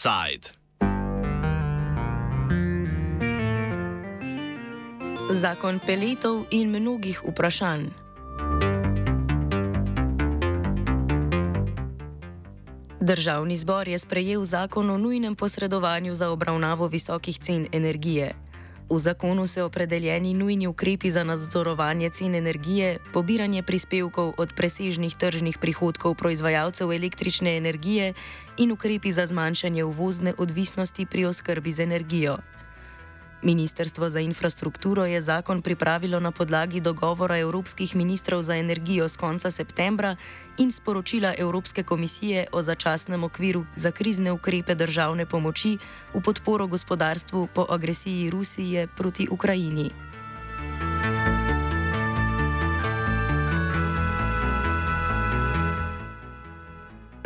Offside. Zakon peletov in mnogih vprašanj. Državni zbor je sprejel zakon o nujnem posredovanju za obravnavo visokih cen energije. V zakonu se opredeljeni nujni ukrepi za nadzorovanje cen energije, pobiranje prispevkov od presežnih tržnih prihodkov proizvajalcev električne energije in ukrepi za zmanjšanje uvozne odvisnosti pri oskrbi z energijo. Ministrstvo za infrastrukturo je zakon pripravilo na podlagi dogovora evropskih ministrov za energijo z konca septembra in sporočila Evropske komisije o začasnem okviru za krizne ukrepe državne pomoči v podporo gospodarstvu po agresiji Rusije proti Ukrajini.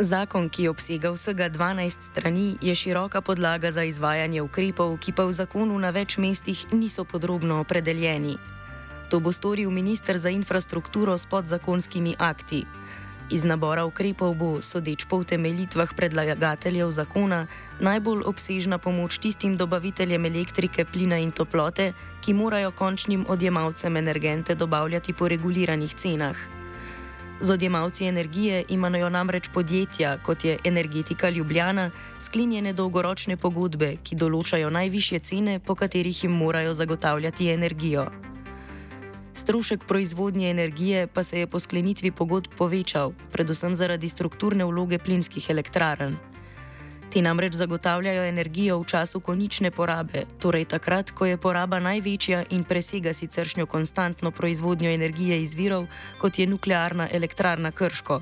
Zakon, ki obsega vsega 12 strani, je široka podlaga za izvajanje ukrepov, ki pa v zakonu na več mestih niso podrobno opredeljeni. To bo storil ministr za infrastrukturo s podzakonskimi akti. Iz nabora ukrepov bo, sodeč po utemeljitvah predlagateljev zakona, najbolj obsežna pomoč tistim dobaviteljem elektrike, plina in toplote, ki morajo končnim odjemalcem energente dobavljati po reguliranih cenah. Z odjemalci energije imajo namreč podjetja, kot je Energetika Ljubljana, sklenjene dolgoročne pogodbe, ki določajo najvišje cene, po katerih jim morajo zagotavljati energijo. Strošek proizvodnje energije pa se je po sklenitvi pogodb povečal, predvsem zaradi strukturne vloge plinskih elektrarn. Ti namreč zagotavljajo energijo v času konične porabe, torej takrat, ko je poraba največja in presega siceršnjo konstantno proizvodnjo energije iz virov, kot je nuklearna elektrarna Krško.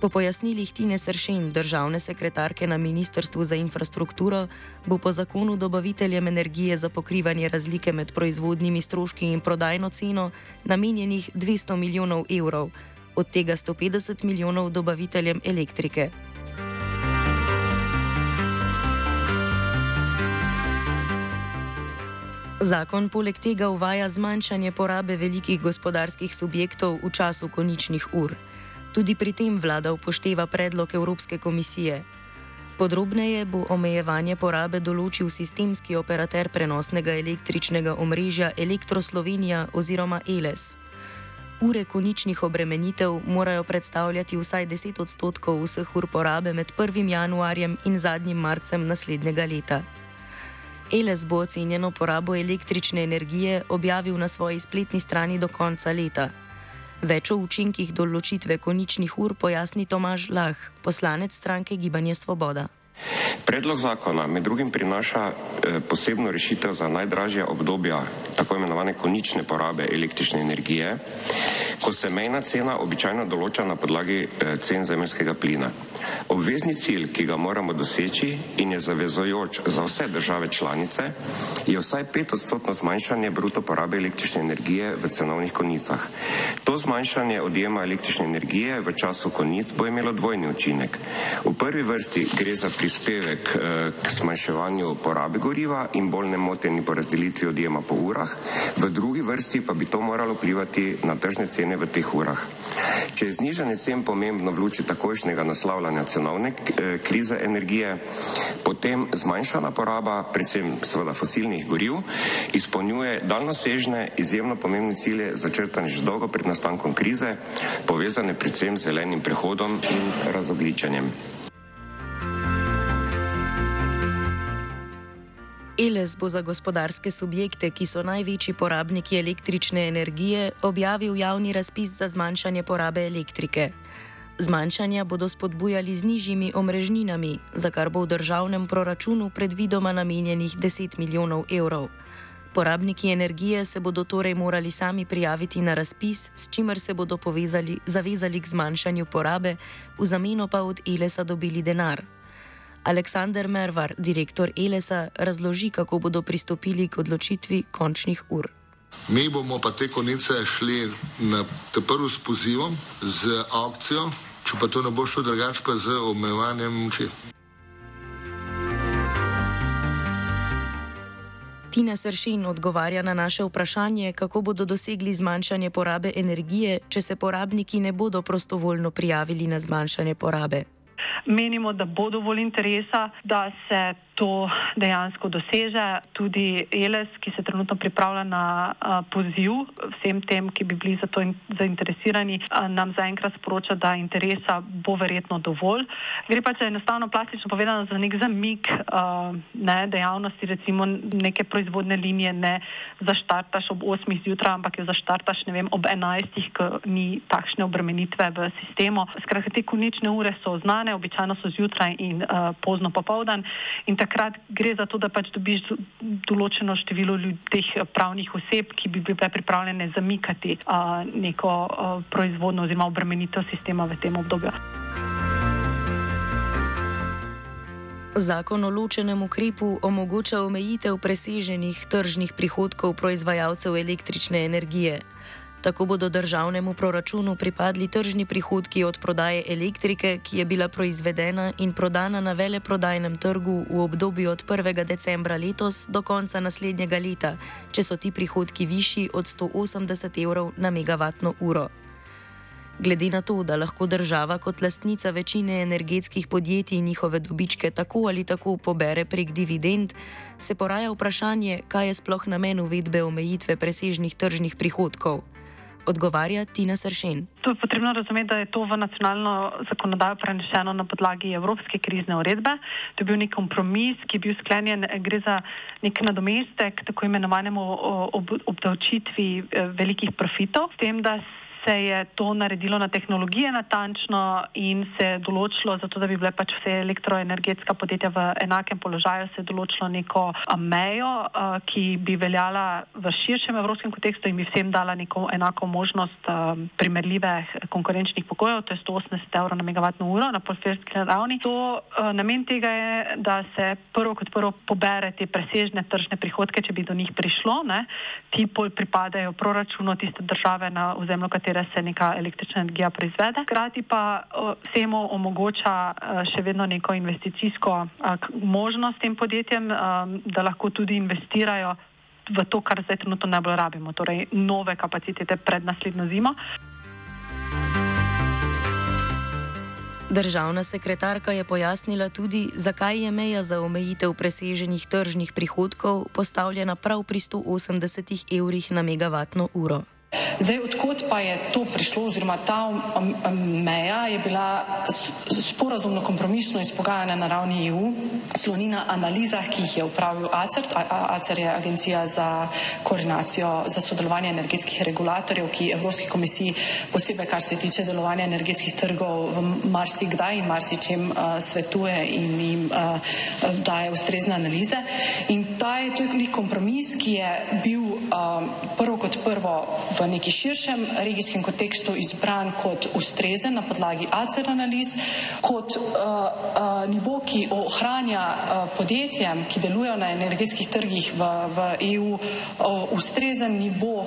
Po pojasnilih Tine Sršen, državne sekretarke na Ministrstvu za infrastrukturo, bo po zakonu dobaviteljem energije za pokrivanje razlike med proizvodnimi stroški in prodajno ceno namenjenih 200 milijonov evrov, od tega 150 milijonov dobaviteljem elektrike. Zakon poleg tega uvaja zmanjšanje porabe velikih gospodarskih subjektov v času koničnih ur. Tudi pri tem vlada upošteva predlog Evropske komisije. Podrobneje bo omejevanje porabe določil sistemski operater prenosnega električnega omrežja Elektroslovenija oziroma ELES. Ure koničnih obremenitev morajo predstavljati vsaj 10 odstotkov vseh ur porabe med 1. januarjem in zadnjim marcem naslednjega leta. Eles bo ocenjeno porabo električne energije objavil na svoji spletni strani do konca leta. Več o učinkih določitve koničnih ur pojasni Tomaž Lah, poslanec stranke Gibanje Svoboda. Predlog zakona med drugim prinaša eh, posebno rešitev za najdražja obdobja tako imenovane konične porabe električne energije, ko se mejna cena običajno določa na podlagi eh, cen zemljskega plina. Obvezni cilj, ki ga moramo doseči in je zavezojoč za vse države članice, je vsaj pet odstotno zmanjšanje bruto porabe električne energije v cenovnih konicah. To zmanjšanje odjema električne energije v času konic bo imelo dvojni učinek. V prvi vrsti gre za prispevek eh, k zmanjševanju porabe goriva in bolj nemoteni porazdelitvi odjema po urah, v drugi vrsti pa bi to moralo vplivati na tržne cene v teh urah. Če je znižanje cen pomembno v luči takojšnjega naslavljanja cenovne eh, krize energije, potem zmanjšana poraba, predvsem seveda fosilnih goriv, izpolnjuje daljnosežne, izjemno pomembne cilje začrtane že dolgo pred nastankom krize, povezane predvsem z zelenim prehodom in razogličenjem. Eles bo za gospodarske subjekte, ki so največji porabniki električne energije, objavil javni razpis za zmanjšanje porabe elektrike. Zmanjšanja bodo spodbujali z nižjimi omrežninami, za kar bo v državnem proračunu predvidoma namenjenih 10 milijonov evrov. Porabniki energije se bodo torej morali sami prijaviti na razpis, s čimer se bodo povezali, zavezali k zmanjšanju porabe, v zameno pa od Elesa dobili denar. Aleksandr Mervar, direktor Elesa, razloži, kako bodo pristopili k odločitvi končnih ur. Mi bomo pa te konice šli na te prvo s pozivom, z aukcijo, če pa to ne bo šlo drugače, pa z omejevanjem moči. Tina Sršin odgovarja na naše vprašanje, kako bodo dosegli zmanjšanje porabe energije, če se porabniki ne bodo prostovoljno prijavili na zmanjšanje porabe. Menimo, da bo dovolj interesa, da se to dejansko doseže. Tudi ELES, ki se trenutno pripravlja na poziv vsem tem, ki bi bili za to in, zainteresirani, nam zaenkrat sporoča, da interesa bo verjetno dovolj. Gre pa če enostavno plastično povedano za nek zamik ne, dejavnosti, recimo neke proizvodne linije ne zaštartaš ob 8 zjutraj, ampak jo zaštartaš vem, ob 11, ko ni takšne obremenitve v sistemu. Skratka, te konične ure so znane, običajno so zjutraj in a, pozno popovdan. In takrat gre za to, da pač dobiš določeno število teh pravnih oseb, ki bi bile pripravljene zamikati a, neko a, proizvodno oziroma obremenitev sistema v tem obdobju. Zakon o ločenem ukrepu omogoča omejitev preseženih tržnih prihodkov proizvajalcev električne energije. Tako bodo državnemu proračunu pripadli tržni prihodki od prodaje elektrike, ki je bila proizvedena in prodana na veleprodajnem trgu v obdobju od 1. decembra letos do konca naslednjega leta, če so ti prihodki višji od 180 evrov na megavatno uro. Glede na to, da lahko država kot lastnica večine energetskih podjetij njihove dobičke tako ali tako pobere prek dividend, se poraja vprašanje, kaj je sploh namen uvedbe omejitve presežnih tržnih prihodkov odgovarja Tina Sršen. To je potrebno razumeti, da je to v nacionalno zakonodajo prenešeno na podlagi Evropske krizne uredbe. To je bil nek kompromis, ki je bil sklenjen, gre za nek nadomestek tako imenovanemu obdavčitvi eh, velikih profitov, s tem, da se je to naredilo na tehnologije natančno in se je določilo, zato da bi bile pač vse elektroenergetska podjetja v enakem položaju, se je določilo neko mejo, ki bi veljala v širšem evropskem kontekstu in bi vsem dala neko enako možnost primerljive konkurenčnih pokojev, to je 180 evrov na megavatno uro na polferski ravni. To namen tega je, da se prvo kot prvo pobere te presežne tržne prihodke, če bi do njih prišlo, ne? ti pol pripadajo proračunu tiste države na ozemlju, katere katere se neka električna energija proizvede. Hkrati pa vsemu omogoča še vedno neko investicijsko možnost tem podjetjem, da lahko tudi investirajo v to, kar zdaj trenutno najbolj rabimo, torej nove kapacitete pred naslednjo zimo. Državna sekretarka je pojasnila tudi, zakaj je meja za omejitev preseženih tržnih prihodkov postavljena prav pri 180 evrih na megavatno uro. Zdaj, odkot pa je to prišlo, oziroma ta meja je bila sporazumno kompromisno izpogajana na ravni EU, sloni na analizah, ki jih je upravil ACER. ACER je agencija za koordinacijo za sodelovanje energetskih regulatorjev, ki Evropski komisiji posebej, kar se tiče delovanja energetskih trgov, marsikdaj in marsičem uh, svetuje in jim uh, daje ustrezne analize. In ta je nek kompromis, ki je bil um, prvo kot prvo v neki širšem regijskem kontekstu izbran kot ustrezen na podlagi ACER analiz, kot uh, uh, nivo, ki ohranja uh, podjetjem, ki delujejo na energetskih trgih v, v EU, ustrezen nivo,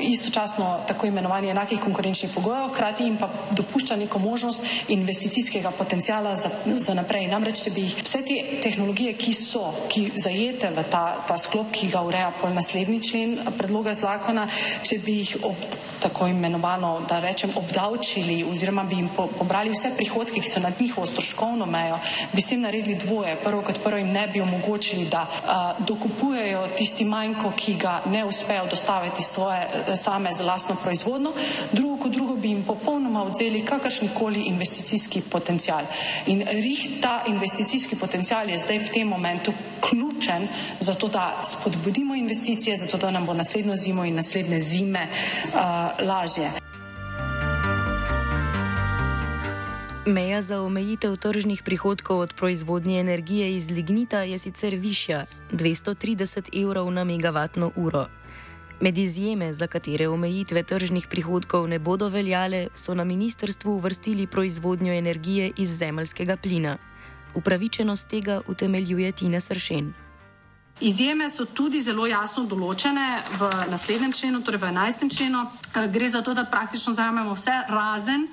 istočasno tako imenovanje enakih konkurenčnih pogojev, hkrati jim pa dopušča neko možnost investicijskega potencijala za, za naprej. Namreč, če bi vse te tehnologije, ki so, ki zajete v ta, ta sklop, ki ga ureja pol naslednji člen predloga zakona, če bi jih ob tako imenovano, da rečem, obdavčili oziroma bi jim pobrali vse prihodke, ki so nad njihovo stroškovno mejo, bi s tem naredili dvoje. Prvo kot prvo jim ne bi omogočili, da a, dokupujejo tisti manjko, ki ga ne uspejo dostaviti svoje same za lastno proizvodno, drugo kot drugo bi jim popolnoma odzeli kakršnikoli investicijski potencial. In rih ta investicijski potencial je zdaj v tem momentu ključen za to, da spodbudimo investicije, za to, da nam bo naslednjo zimo in naslednje zime uh, lažje. Meja za omejitev tržnih prihodkov od proizvodnje energije iz lignita je sicer višja, 230 evrov na megavatno uro. Med izjeme, za katere omejitve tržnih prihodkov ne bodo veljale, so na ministrstvu uvrstili proizvodnjo energije iz zemljskega plina. Upravičenost tega utemeljuje Tina Sršen. Izjeme so tudi zelo jasno določene v naslednjem členu, torej v 11. členu. Eh, gre za to, da praktično zajamemo vse razen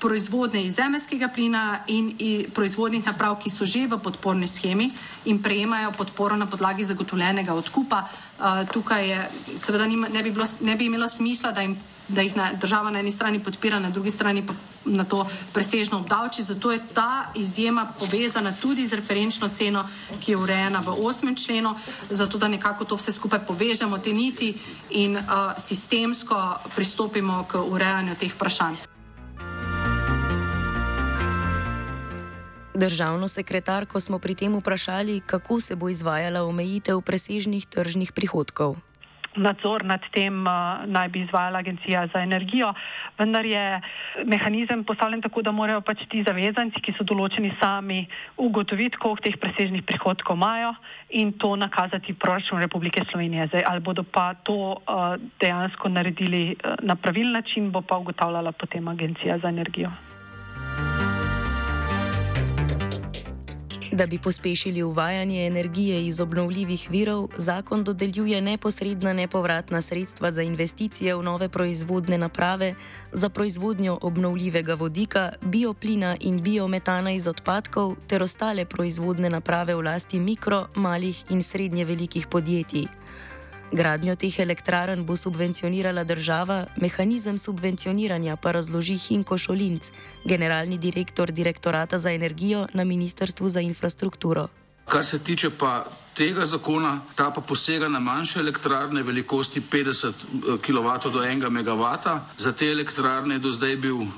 proizvodne iz zemljskega plina in proizvodnih naprav, ki so že v podporni schemi in prejemajo podporo na podlagi zagotovljenega odkupa Uh, tukaj je, seveda nima, ne, bi bilo, ne bi imelo smisla, da, jim, da jih na, država na eni strani podpira, na drugi strani pa na to presežno obdavči. Zato je ta izjema povezana tudi z referenčno ceno, ki je urejena v 8. členu, zato da nekako to vse skupaj povežemo, te niti in uh, sistemsko pristopimo k urejanju teh vprašanj. Državno sekretarko smo pri tem vprašali, kako se bo izvajala omejitev presežnih tržnih prihodkov. Nadzor nad tem uh, naj bi izvajala Agencija za energijo, vendar je mehanizem postavljen tako, da morajo pač ti zavezanci, ki so določeni sami, ugotoviti, koliko teh presežnih prihodkov imajo in to nakazati proračun Republike Slovenije. Zdaj, ali bodo pa to uh, dejansko naredili uh, na pravilen način, bo pa ugotavljala potem Agencija za energijo. Da bi pospešili uvajanje energije iz obnovljivih virov, zakon dodeljuje neposredna nepovratna sredstva za investicije v nove proizvodne naprave, za proizvodnjo obnovljivega vodika, bioplina in biometana iz odpadkov ter ostale proizvodne naprave v lasti mikro, malih in srednje velikih podjetij. Gradnjo teh elektrarn bo subvencionirala država, mehanizem subvencioniranja pa razloži Hinko Šolinc, generalni direktor direktorata za energijo na Ministrstvu za infrastrukturo. Kar se tiče pa tega zakona, ta pa posega na manjše elektrarne velikosti 50 kW do 1 MW. Za te elektrarne je do zdaj bil uh,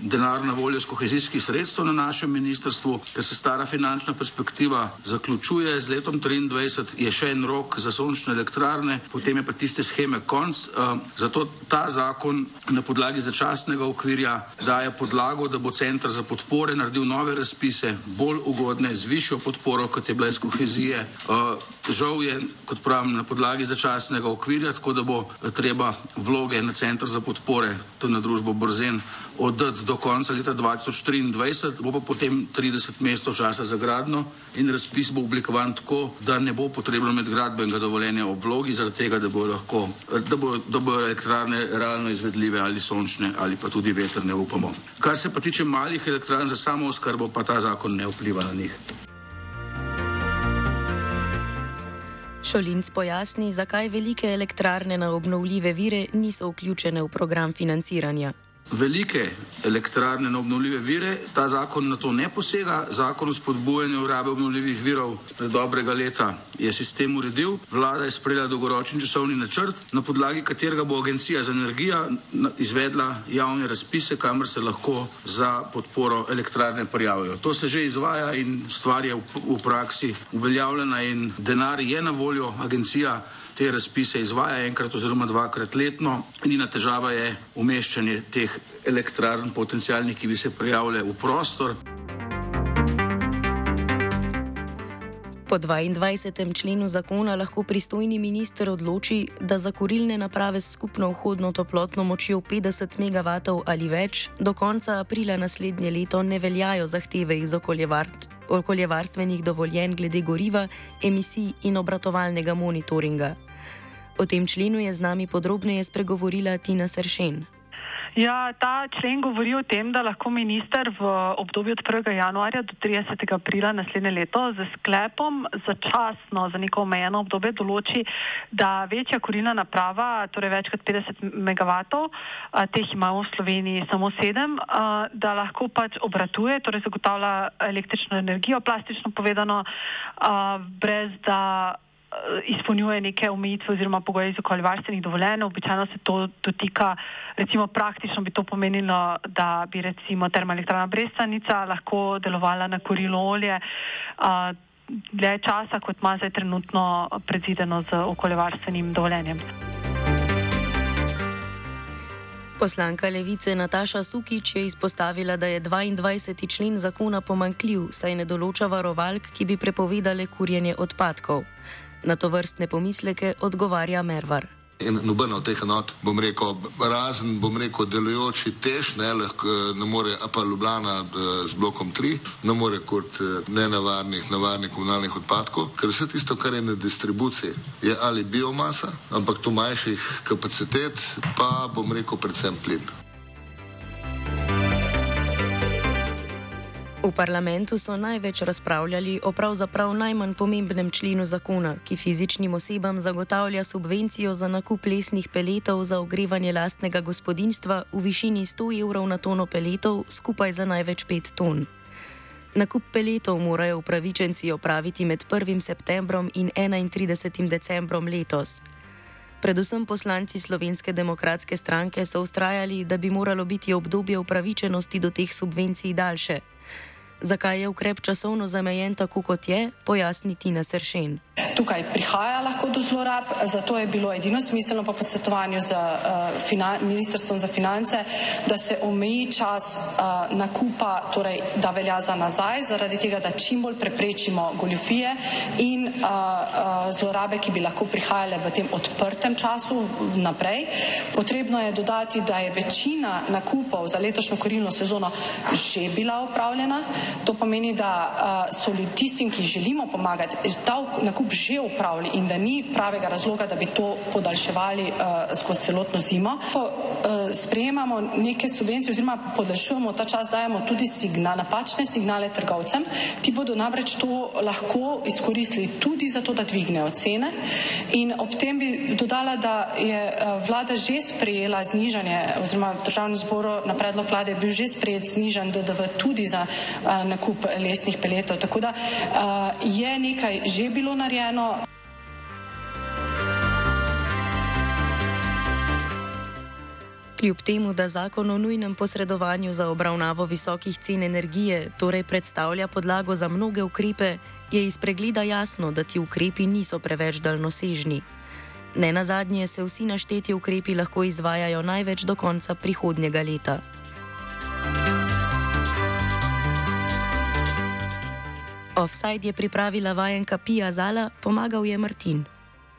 denar na voljo z kohezijskih sredstev na našem ministrstvu, ker se stara finančna perspektiva zaključuje z letom 2023, je še en rok za sončne elektrarne, potem je pa tiste scheme konc. Uh, zato ta zakon na podlagi začasnega okvirja daje podlago, da bo centr za podpore naredil nove razpise, bolj ugodne, z višjo podporo, kot je bila iz kohezije. Uh, žal je, kot pravim, na podlagi začasnega okvirja, tako da bo treba vloge na Centr za podpore, tudi na družbo Brzen, oddati do konca leta 2023, bo pa potem 30 mesecev časa za gradno in razpis bo oblikovan tako, da ne bo potrebno med gradbenega dovoljenja o vlogi, zaradi tega, da bo lahko, da bo, da bo elektrarne realno izvedljive ali sončne ali pa tudi veterne, upamo. Kar se pa tiče malih elektrarn za samo oskrbo, pa ta zakon ne vpliva na njih. Šolinc pojasni, zakaj velike elektrarne na obnovljive vire niso vključene v program financiranja. Velike elektrarne na obnovljive vire, ta zakon na to ne posega. Zakon o spodbujanju rabe obnovljivih virov pred dobrega leta je sistem uredil. Vlada je sprejela dolgoročni časovni načrt, na podlagi katerega bo Agencija za energijo izvedla javne razpise, kamor se lahko za podporo elektrarne prijavijo. To se že izvaja in stvar je v, v praksi uveljavljena in denar je na voljo. Agencija te razpise izvaja enkrat oziroma dvakrat letno. Edina težava je umeščanje teh elektrarn potencijalnih, ki bi se prijavile v prostor. Po 22. členu zakona lahko pristojni minister odloči, da za kurilne naprave s skupno vhodno toplotno močjo 50 MW ali več do konca aprila naslednje leto ne veljajo zahteve iz okoljevarstvenih dovoljenj glede goriva, emisij in obratovalnega monitoringa. O tem členu je z nami podrobneje spregovorila Tina Seršen. Ja, ta člen govori o tem, da lahko minister v obdobju od 1. januarja do 30. aprila naslednje leto z sklepom začasno za neko omejeno obdobje določi, da večja kurilna naprava, torej več kot 50 MW, teh imamo v Sloveniji samo sedem, da lahko pač obratuje, torej zagotavlja električno energijo, plastično povedano, brez da izpolnjuje neke omejitve oziroma pogoje iz okoljevarstvenih dovoljenj. Običajno se to dotika, recimo praktično bi to pomenilo, da bi recimo termoelektrana Brestanica lahko delovala na kurilo olje uh, dlje časa, kot ima zdaj trenutno predvideno z okoljevarstvenim dovoljenjem. Poslanka levice Nataša Sukič je izpostavila, da je 22. člen zakona pomankljiv, saj ne določa varovalk, ki bi prepovedale kurjenje odpadkov. Na to vrstne pomisleke odgovarja Mervar. In nobeno od teh enot, bom rekel, razen, bom rekel, delujoči tež, ne, lahko, ne more, pa Ljubljana z blokom 3, ne more kot nenavarnih, navarnih komunalnih odpadkov, ker vse tisto, kar je na distribuciji, je ali biomasa, ampak to manjših kapacitet, pa bom rekel, predvsem plin. V parlamentu so največ razpravljali o pravzaprav najmanj pomembnem členu zakona, ki fizičnim osebam zagotavlja subvencijo za nakup lesnih peletov za ogrevanje lastnega gospodinstva v višini 100 evrov na tono peletov, skupaj za največ 5 ton. Nakup peletov morajo upravičenci opraviti med 1. septembrom in 31. decembrom letos. Predvsem poslanci Slovenske demokratske stranke so ustrajali, da bi moralo biti obdobje upravičenosti do teh subvencij daljše. Zakaj je ukrep časovno zamejen tako, kot je, pojasni Tina Sršen. Tukaj prihaja lahko do zlorab, zato je bilo edino smiselno po posvetovanju z uh, Ministrstvom za finance, da se omeji čas uh, nakupa, torej da velja za nazaj, zaradi tega, da čim bolj preprečimo goljofije in uh, uh, zlorabe, ki bi lahko prihajale v tem odprtem času naprej. Potrebno je dodati, da je večina nakupov za letošnjo korilno sezono že bila upravljena. To pomeni, da uh, so ljudi tistim, ki želimo pomagati, ta nakup že upravili in da ni pravega razloga, da bi to podaljševali uh, skozi celotno zimo. Ko uh, sprejemamo neke subvencije oziroma podaljšujemo ta čas, dajemo tudi signal, napačne signale trgovcem. Ti bodo namreč to lahko izkoristili tudi zato, da dvignejo cene. In ob tem bi dodala, da je uh, vlada že sprejela znižanje oziroma v državnem zboru na predlog vlade je bil že sprejet znižan DDV tudi za uh, nakup lesnih peletov. Tako da je nekaj že bilo narejeno. Kljub temu, da zakon o nujnem posredovanju za obravnavo visokih cen energije torej predstavlja podlago za mnoge ukrepe, je iz pregleda jasno, da ti ukrepi niso preveč daljnosežni. Ne na zadnje se vsi našteti ukrepi lahko izvajajo največ do konca prihodnjega leta. Offside je pripravila vajenka Pija Zala, pomagal je Martin.